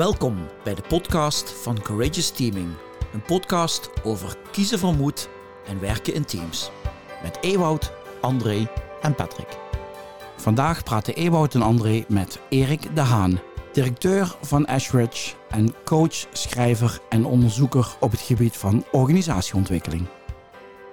Welkom bij de podcast van Courageous Teaming. Een podcast over kiezen voor moed en werken in teams. Met Ewout, André en Patrick. Vandaag praten Ewout en André met Erik de Haan, directeur van Ashridge en coach, schrijver en onderzoeker op het gebied van organisatieontwikkeling.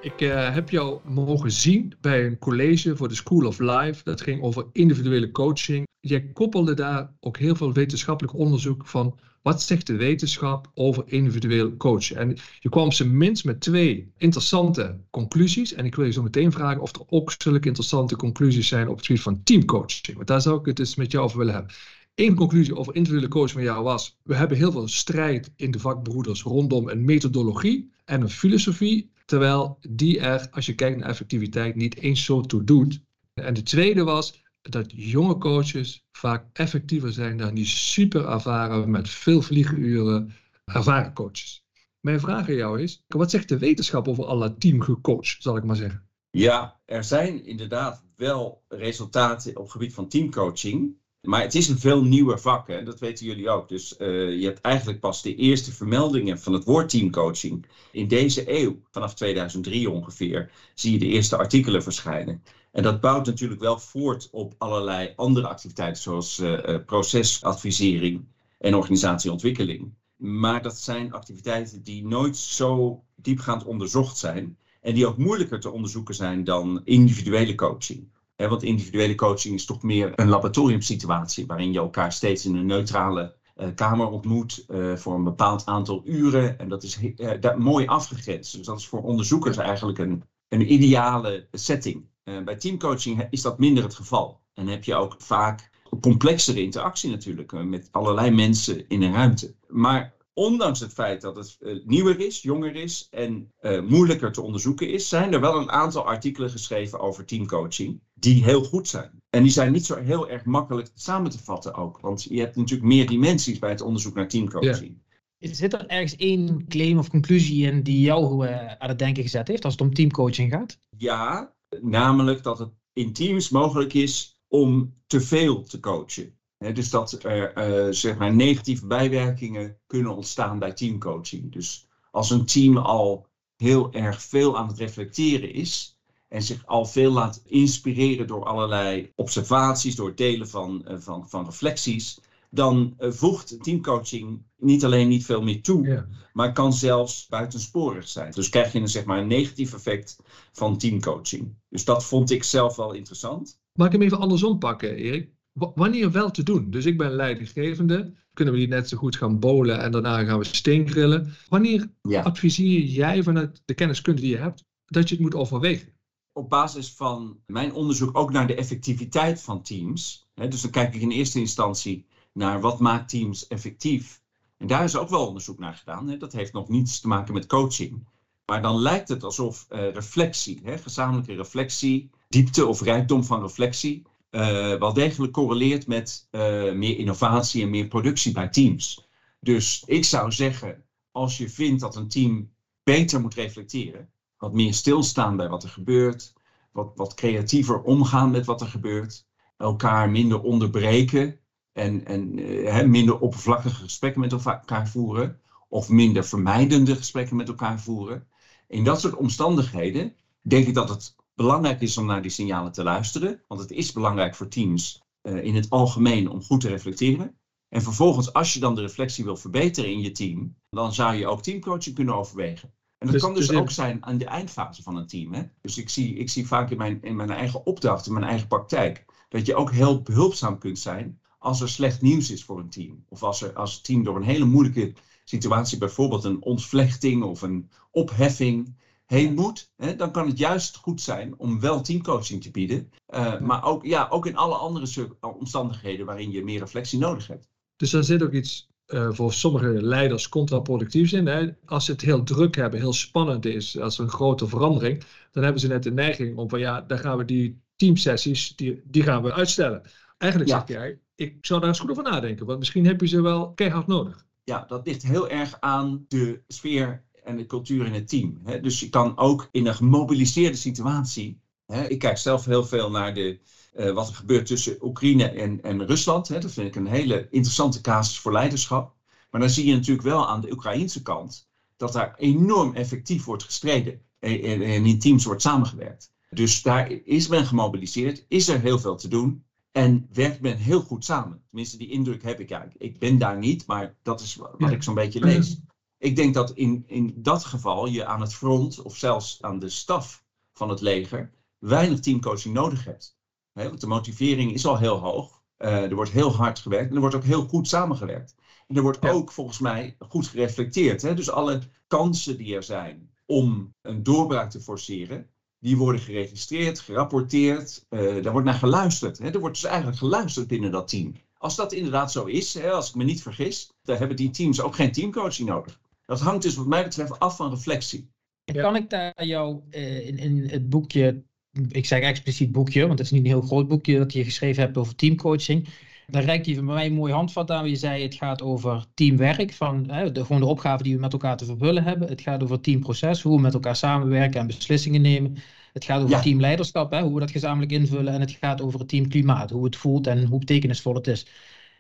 Ik uh, heb jou mogen zien bij een college voor de School of Life. Dat ging over individuele coaching. Jij koppelde daar ook heel veel wetenschappelijk onderzoek van wat zegt de wetenschap over individueel coachen. En je kwam ze minst met twee interessante conclusies. En ik wil je zo meteen vragen of er ook zulke interessante conclusies zijn op het gebied van teamcoaching. Want daar zou ik het eens met jou over willen hebben. Eén conclusie over individuele coaching van jou was: we hebben heel veel strijd in de vakbroeders rondom een methodologie en een filosofie terwijl die er, als je kijkt naar effectiviteit, niet eens zo toe doet. En de tweede was dat jonge coaches vaak effectiever zijn dan die super ervaren met veel vliegenuren ervaren coaches. Mijn vraag aan jou is, wat zegt de wetenschap over alle teamgecoach, zal ik maar zeggen? Ja, er zijn inderdaad wel resultaten op het gebied van teamcoaching. Maar het is een veel nieuwer vak, dat weten jullie ook. Dus uh, je hebt eigenlijk pas de eerste vermeldingen van het woord teamcoaching. In deze eeuw, vanaf 2003 ongeveer, zie je de eerste artikelen verschijnen. En dat bouwt natuurlijk wel voort op allerlei andere activiteiten, zoals uh, procesadvisering en organisatieontwikkeling. Maar dat zijn activiteiten die nooit zo diepgaand onderzocht zijn. En die ook moeilijker te onderzoeken zijn dan individuele coaching want individuele coaching is toch meer een laboratoriumsituatie waarin je elkaar steeds in een neutrale uh, kamer ontmoet uh, voor een bepaald aantal uren. En dat is uh, mooi afgegrensd. Dus dat is voor onderzoekers eigenlijk een, een ideale setting. bij teamcoaching is dat minder het geval. En heb je ook vaak complexere interactie natuurlijk met allerlei mensen in een ruimte. Maar ondanks het feit dat het nieuwer is, jonger is en moeilijker te onderzoeken is, zijn er wel een aantal artikelen geschreven over teamcoaching die heel goed zijn. En die zijn niet zo heel erg makkelijk samen te vatten ook, want je hebt natuurlijk meer dimensies bij het onderzoek naar teamcoaching. Ja. Zit er ergens één claim of conclusie in die jou uh, aan het denken gezet heeft als het om teamcoaching gaat? Ja, namelijk dat het in teams mogelijk is om te veel te coachen dus dat er uh, zeg maar negatieve bijwerkingen kunnen ontstaan bij teamcoaching. Dus als een team al heel erg veel aan het reflecteren is en zich al veel laat inspireren door allerlei observaties, door het delen van, uh, van, van reflecties, dan uh, voegt teamcoaching niet alleen niet veel meer toe, ja. maar kan zelfs buitensporig zijn. Dus krijg je een, zeg maar, een negatief effect van teamcoaching. Dus dat vond ik zelf wel interessant. Mag ik hem even andersom pakken, Erik? wanneer wel te doen. Dus ik ben leidinggevende. Kunnen we die net zo goed gaan bowlen en daarna gaan we steengrillen. Wanneer adviseer jij vanuit de kenniskunde die je hebt dat je het moet overwegen? Op basis van mijn onderzoek ook naar de effectiviteit van teams. Dus dan kijk ik in eerste instantie naar wat maakt teams effectief. En daar is ook wel onderzoek naar gedaan. Dat heeft nog niets te maken met coaching. Maar dan lijkt het alsof uh, reflectie, gezamenlijke reflectie, diepte of rijkdom van reflectie, uh, wel degelijk correleert met uh, meer innovatie en meer productie bij teams. Dus ik zou zeggen, als je vindt dat een team beter moet reflecteren, wat meer stilstaan bij wat er gebeurt, wat, wat creatiever omgaan met wat er gebeurt, elkaar minder onderbreken en, en uh, minder oppervlakkige gesprekken met elkaar voeren, of minder vermijdende gesprekken met elkaar voeren. In dat soort omstandigheden denk ik dat het belangrijk is om naar die signalen te luisteren. Want het is belangrijk voor teams uh, in het algemeen om goed te reflecteren. En vervolgens, als je dan de reflectie wil verbeteren in je team, dan zou je ook teamcoaching kunnen overwegen. En dat dus, kan dus, dus ook zijn aan de eindfase van een team. Hè? Dus ik zie, ik zie vaak in mijn, in mijn eigen opdracht, in mijn eigen praktijk, dat je ook heel behulpzaam kunt zijn als er slecht nieuws is voor een team. Of als, er, als het team door een hele moeilijke situatie, bijvoorbeeld een ontvlechting of een opheffing, heen moet, hè, dan kan het juist goed zijn om wel teamcoaching te bieden. Uh, maar ook, ja, ook in alle andere omstandigheden waarin je meer reflectie nodig hebt. Dus daar zit ook iets uh, voor sommige leiders contraproductiefs in. Hè? Als ze het heel druk hebben, heel spannend is, als er een grote verandering, dan hebben ze net de neiging om van ja, dan gaan we die teamsessies, die, die gaan we uitstellen. Eigenlijk ja. zeg jij, ik zou daar eens goed over nadenken, want misschien heb je ze wel keihard nodig. Ja, dat ligt heel erg aan de sfeer en de cultuur in het team. Hè? Dus je kan ook in een gemobiliseerde situatie. Hè? Ik kijk zelf heel veel naar de, uh, wat er gebeurt tussen Oekraïne en, en Rusland. Hè? Dat vind ik een hele interessante casus voor leiderschap. Maar dan zie je natuurlijk wel aan de Oekraïnse kant dat daar enorm effectief wordt gestreden en in teams wordt samengewerkt. Dus daar is men gemobiliseerd, is er heel veel te doen en werkt men heel goed samen. Tenminste, die indruk heb ik eigenlijk. Ik ben daar niet, maar dat is wat ik zo'n beetje lees. Ik denk dat in, in dat geval je aan het front of zelfs aan de staf van het leger weinig teamcoaching nodig hebt. want de motivering is al heel hoog. Uh, er wordt heel hard gewerkt en er wordt ook heel goed samengewerkt. En er wordt ook volgens mij goed gereflecteerd. Hè? Dus alle kansen die er zijn om een doorbraak te forceren, die worden geregistreerd, gerapporteerd. Uh, daar wordt naar geluisterd. Hè? Er wordt dus eigenlijk geluisterd binnen dat team. Als dat inderdaad zo is, hè, als ik me niet vergis, dan hebben die teams ook geen teamcoaching nodig. Dat hangt dus wat mij betreft af van reflectie. Kan ik daar jou uh, in, in het boekje, ik zeg expliciet boekje, want het is niet een heel groot boekje dat je geschreven hebt over teamcoaching. Daar reikt hij van mij een mooi handvat aan. Je zei het gaat over teamwerk, van, hè, de, gewoon de opgave die we met elkaar te vervullen hebben. Het gaat over teamproces, hoe we met elkaar samenwerken en beslissingen nemen. Het gaat over teamleiderschap, hè, hoe we dat gezamenlijk invullen. En het gaat over het teamklimaat, hoe het voelt en hoe betekenisvol het is.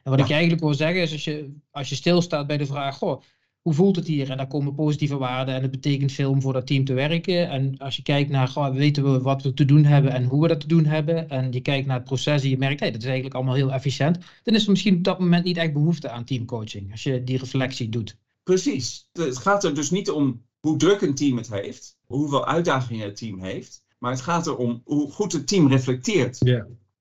En wat ik eigenlijk wil zeggen is, als je, als je stilstaat bij de vraag, goh, hoe voelt het hier? En daar komen positieve waarden en het betekent veel om voor dat team te werken. En als je kijkt naar, goh, weten we wat we te doen hebben en hoe we dat te doen hebben. En je kijkt naar het proces en je merkt, hey, dat is eigenlijk allemaal heel efficiënt. Dan is er misschien op dat moment niet echt behoefte aan teamcoaching, als je die reflectie doet. Precies. Het gaat er dus niet om hoe druk een team het heeft, hoeveel uitdagingen het team heeft. Maar het gaat erom hoe goed het team reflecteert.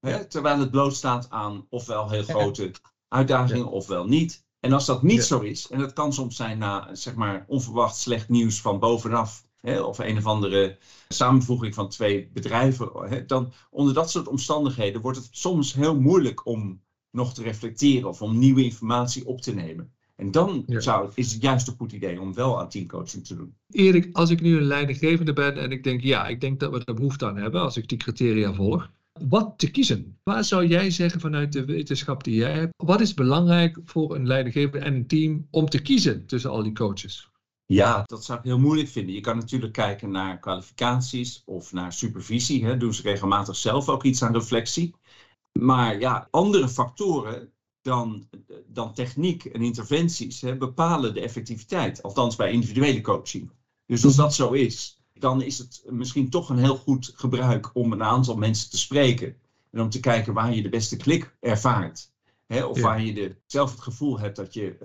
Hè, terwijl het blootstaat aan ofwel heel grote uitdagingen ofwel niet. En als dat niet zo is, en dat kan soms zijn na zeg maar, onverwacht slecht nieuws van bovenaf, hè, of een of andere samenvoeging van twee bedrijven, hè, dan onder dat soort omstandigheden wordt het soms heel moeilijk om nog te reflecteren of om nieuwe informatie op te nemen. En dan zou, is het juist een goed idee om wel aan teamcoaching te doen. Erik, als ik nu een leidinggevende ben en ik denk, ja, ik denk dat we er behoefte aan hebben als ik die criteria volg. Wat te kiezen? Waar zou jij zeggen vanuit de wetenschap die jij hebt? Wat is belangrijk voor een leidinggevende en een team om te kiezen tussen al die coaches? Ja, dat zou ik heel moeilijk vinden. Je kan natuurlijk kijken naar kwalificaties of naar supervisie. Hè. Doen ze regelmatig zelf ook iets aan reflectie. Maar ja, andere factoren dan, dan techniek en interventies hè, bepalen de effectiviteit. Althans bij individuele coaching. Dus als dat zo is, dan is het misschien toch een heel goed gebruik om een aantal mensen te spreken. En om te kijken waar je de beste klik ervaart. Hè, of waar je de, zelf het gevoel hebt dat je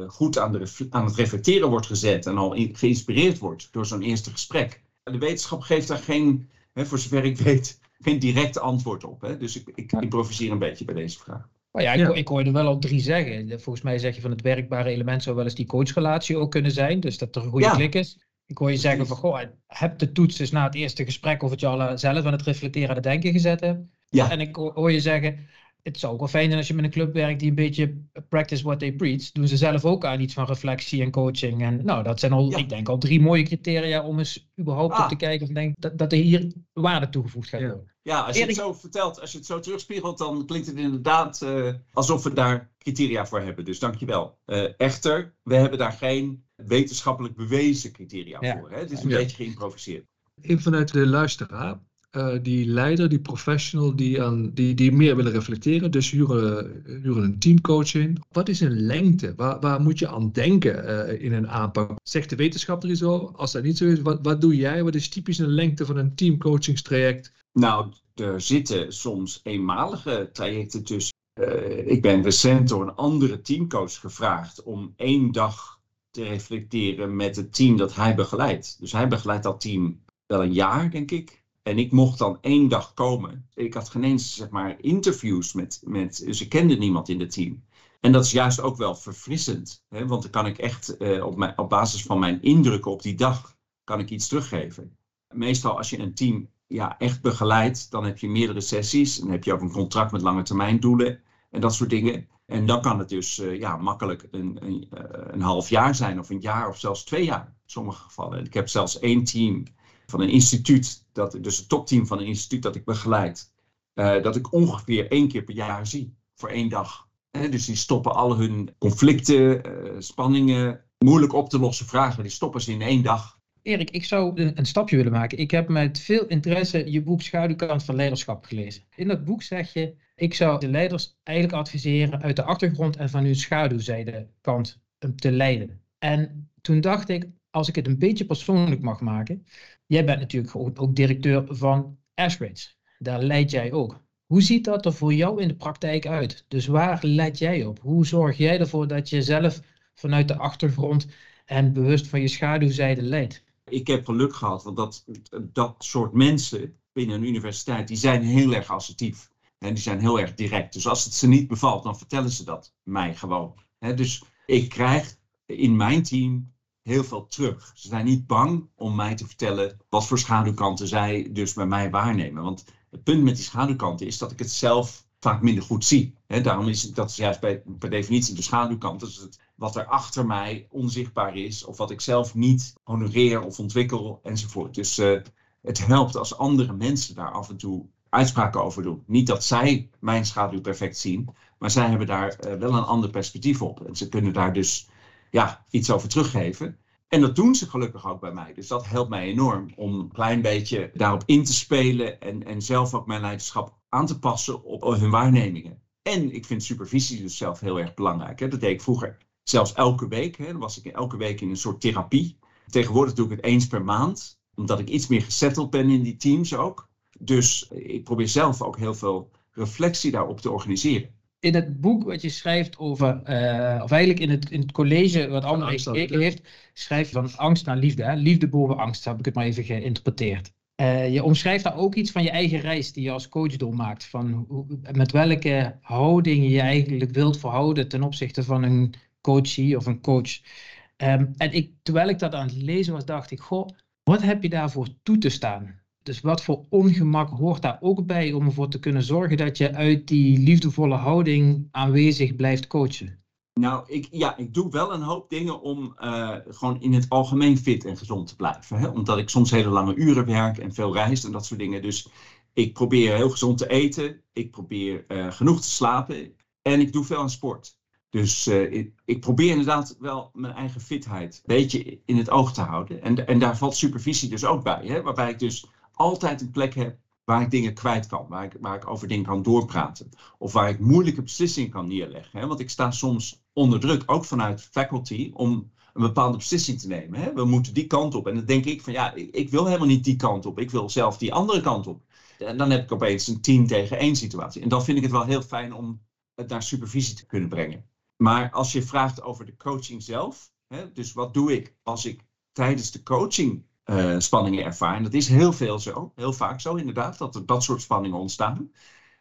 uh, goed aan, de, aan het reflecteren wordt gezet en al geïnspireerd wordt door zo'n eerste gesprek. De wetenschap geeft daar geen, hè, voor zover ik weet, geen direct antwoord op. Hè. Dus ik, ik improviseer een beetje bij deze vraag. Oh ja, ik, ik hoorde wel al drie zeggen. Volgens mij zeg je van het werkbare element zou wel eens die coachrelatie ook kunnen zijn. Dus dat er een goede klik is. Ik hoor je zeggen van, goh, heb de toets eens na het eerste gesprek of het je al zelf aan het reflecteren aan het denken gezet hebt. Ja. En ik hoor je zeggen, het zou ook wel fijn zijn als je met een club werkt die een beetje practice what they preach. Doen ze zelf ook aan iets van reflectie en coaching. En nou, dat zijn al, ik denk al drie mooie criteria om eens überhaupt ah. op te kijken of denk dat, dat er hier waarde toegevoegd gaat worden. Ja, als je het zo vertelt, als je het zo terugspiegelt, dan klinkt het inderdaad uh, alsof we daar criteria voor hebben. Dus dankjewel. Uh, echter, we hebben daar geen wetenschappelijk bewezen criteria voor. Hè? Het is een beetje geïmproviseerd. Even vanuit de luisteraar. Uh, die leider, die professional, die, aan, die, die meer willen reflecteren. Dus huren, huren een teamcoach in. Wat is een lengte? Waar, waar moet je aan denken uh, in een aanpak? Zegt de wetenschapper er zo? Als dat niet zo is, wat, wat doe jij? Wat is typisch een lengte van een teamcoachingstraject? Nou, er zitten soms eenmalige trajecten tussen. Uh, ik ben recent door een andere teamcoach gevraagd om één dag te reflecteren met het team dat hij begeleidt. Dus hij begeleidt dat team wel een jaar, denk ik. En ik mocht dan één dag komen. Ik had geen eens zeg maar, interviews met, met. Ze dus kenden niemand in het team. En dat is juist ook wel verfrissend. Hè? Want dan kan ik echt uh, op, mijn, op basis van mijn indrukken op die dag. kan ik iets teruggeven. Meestal als je een team ja, echt begeleidt, dan heb je meerdere sessies. Dan heb je ook een contract met lange termijn doelen en dat soort dingen. En dan kan het dus uh, ja, makkelijk een, een, uh, een, half jaar zijn, of een jaar, of zelfs twee jaar in sommige gevallen. Ik heb zelfs één team van een instituut, dat, dus het topteam van een instituut dat ik begeleid, uh, dat ik ongeveer één keer per jaar zie, voor één dag. dus die stoppen al hun conflicten, spanningen, moeilijk op te lossen vragen, die stoppen ze in één dag. Erik, ik zou een, een, stapje willen maken. Ik heb met veel interesse je boek Schaduwkant van Leiderschap gelezen. In dat boek zeg je, ik zou de leiders eigenlijk adviseren uit de achtergrond en van hun schaduwzijde kant te leiden. En toen dacht ik, als ik het een beetje persoonlijk mag maken. Jij bent natuurlijk ook, ook directeur van Ashgrades. Daar leid jij ook. Hoe ziet dat er voor jou in de praktijk uit? Dus waar let jij op? Hoe zorg jij ervoor dat je zelf vanuit de achtergrond en bewust van je schaduwzijde leidt? Ik heb geluk gehad, want dat, dat soort mensen binnen een universiteit, die zijn heel erg assertief. En die zijn heel erg direct. Dus als het ze niet bevalt, dan vertellen ze dat mij gewoon. dus ik krijg in mijn team heel veel terug. Ze zijn niet bang om mij te vertellen wat voor schaduwkanten zij dus bij mij waarnemen. Want het punt met die schaduwkanten is dat ik het zelf vaak minder goed zie. daarom is dat is juist bij, per definitie de schaduwkant. Dus het, wat er achter mij onzichtbaar is, of wat ik zelf niet honoreer of ontwikkel enzovoort. Dus uh, het helpt als andere mensen daar af en toe uitspraken over doen. Niet dat zij mijn schaduw perfect zien, maar zij hebben daar uh, wel een ander perspectief op. En ze kunnen daar dus ja, iets over teruggeven. En dat doen ze gelukkig ook bij mij. Dus dat helpt mij enorm om een klein beetje daarop in te spelen en, en zelf ook mijn leiderschap aan te passen op hun waarnemingen. En ik vind supervisie dus zelf heel erg belangrijk. Hè. Dat deed ik vroeger zelfs elke week. Hè. Dan was ik elke week in een soort therapie. Tegenwoordig doe ik het eens per maand, omdat ik iets meer gesetteld ben in die teams ook. Dus ik probeer zelf ook heel veel reflectie daarop te organiseren in het boek wat je schrijft over, uh, of eigenlijk in het, in het college wat André gekeken heeft, schrijf je van angst naar liefde. Hè? Liefde boven angst, heb ik het maar even geïnterpreteerd. Uh, je omschrijft daar ook iets van je eigen reis die je als coach doormaakt. Van hoe, met welke houding je eigenlijk wilt verhouden ten opzichte van een coachie of een coach. Um, en ik, terwijl ik dat aan het lezen was, dacht ik, goh, wat heb je daarvoor toe te staan? Dus wat voor ongemak hoort daar ook bij om ervoor te kunnen zorgen dat je uit die liefdevolle houding aanwezig blijft coachen? Nou, ik, ja, ik doe wel een hoop dingen om uh, gewoon in het algemeen fit en gezond te blijven. Hè? Omdat ik soms hele lange uren werk en veel reis en dat soort dingen. Dus ik probeer heel gezond te eten. Ik probeer uh, genoeg te slapen. En ik doe veel aan sport. Dus uh, ik, probeer inderdaad wel mijn eigen fitheid een beetje in het oog te houden. En, en daar valt supervisie dus ook bij. Hè? Waarbij ik dus altijd een plek heb waar ik dingen kwijt kan, waar ik, waar ik over dingen kan doorpraten. Of waar ik moeilijke beslissingen kan neerleggen. Hè? Want ik sta soms onder druk, ook vanuit faculty, om een bepaalde beslissing te nemen. Hè? We moeten die kant op. En dan denk ik van ja, ik, wil helemaal niet die kant op. Ik wil zelf die andere kant op. En dan heb ik opeens een 10 tegen 1 situatie. En dan vind ik het wel heel fijn om het naar supervisie te kunnen brengen. Maar als je vraagt over de coaching zelf, hè, dus wat doe ik als ik tijdens de coaching uh, spanningen ervaren. Dat is heel veel zo, heel vaak zo inderdaad, dat er dat soort spanningen ontstaan.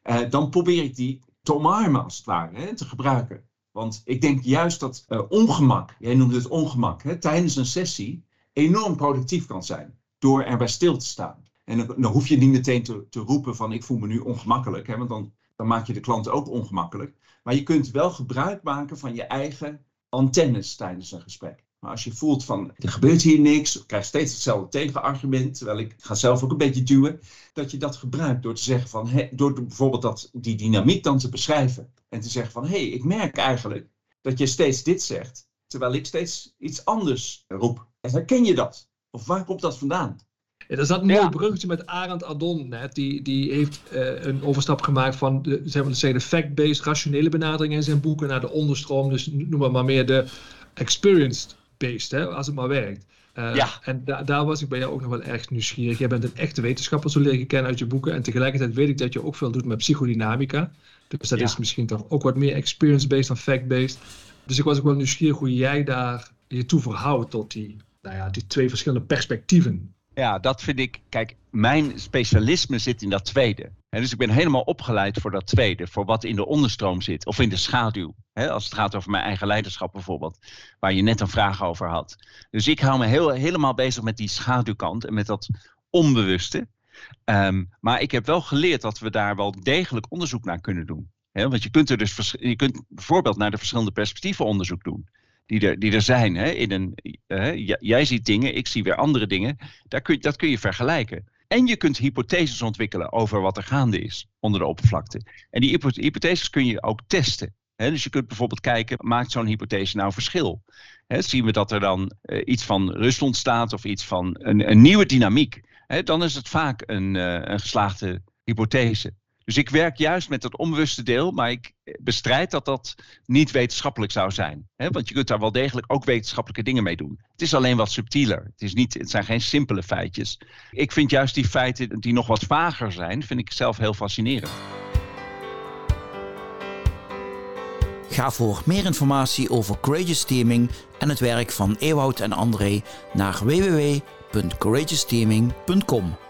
Uh, dan probeer ik die te omarmen als het ware, hè, te gebruiken. Want ik denk juist dat uh, ongemak, jij noemde het ongemak, hè, tijdens een sessie enorm productief kan zijn. Door erbij stil te staan. En dan, dan hoef je niet meteen te, te, roepen van ik voel me nu ongemakkelijk, hè, want dan, dan maak je de klant ook ongemakkelijk. Maar je kunt wel gebruik maken van je eigen antennes tijdens een gesprek. Maar als je voelt van er gebeurt hier niks, ik krijg steeds hetzelfde tegenargument, terwijl ik ga zelf ook een beetje duwen, dat je dat gebruikt door te zeggen van, he, door bijvoorbeeld dat, die dynamiek dan te beschrijven. En te zeggen van, hé, hey, ik merk eigenlijk dat je steeds dit zegt, terwijl ik steeds iets anders roep. En herken je dat? Of waar komt dat vandaan? Er zat een mooi bruggetje met Arend Adon net. Die, die heeft uh, een overstap gemaakt van de, zeg maar, de fact-based rationele benadering in zijn boeken naar de onderstroom. Dus noem maar, maar meer de experienced hè, als het maar werkt. Uh, ja. En da daar was ik bij jou ook nog wel erg nieuwsgierig. Jij bent een echte wetenschapper, zo leer ik kennen uit je boeken. En tegelijkertijd weet ik dat je ook veel doet met psychodynamica. Dus dat is misschien toch ook wat meer experience-based dan fact-based. Dus ik was ook wel nieuwsgierig hoe jij daar je toe verhoudt tot die, nou ja, die twee verschillende perspectieven. Ja, dat vind ik. Kijk, mijn specialisme zit in dat tweede. Dus ik ben helemaal opgeleid voor dat tweede, voor wat in de onderstroom zit, of in de schaduw. Hè, als het gaat over mijn eigen leiderschap bijvoorbeeld, waar je net een vraag over had. Dus ik hou me heel, helemaal bezig met die schaduwkant en met dat onbewuste. Um, maar ik heb wel geleerd dat we daar wel degelijk onderzoek naar kunnen doen. Want je kunt er dus je kunt bijvoorbeeld naar de verschillende perspectieven onderzoek doen. Die er, die er zijn. Hè, in een, jij ziet dingen, ik zie weer andere dingen. Daar kun, dat kun je vergelijken. En je kunt hypotheses ontwikkelen over wat er gaande is onder de oppervlakte. En die hypotheses kun je ook testen. dus je kunt bijvoorbeeld kijken, maakt zo'n hypothese nou verschil? zien we dat er dan uh, iets van rust ontstaat of iets van een, een nieuwe dynamiek? dan is het vaak een, uh, een geslaagde hypothese. Dus ik werk juist met het onbewuste deel, maar ik bestrijd dat dat niet wetenschappelijk zou zijn. Want je kunt daar wel degelijk ook wetenschappelijke dingen mee doen. Het is alleen wat subtieler. Het, is niet, het zijn geen simpele feitjes. Ik vind juist die feiten die nog wat vager zijn, vind ik zelf heel fascinerend. Ga voor meer informatie over Courageous Teaming en het werk van Ewout en André naar www.courageousteaming.com.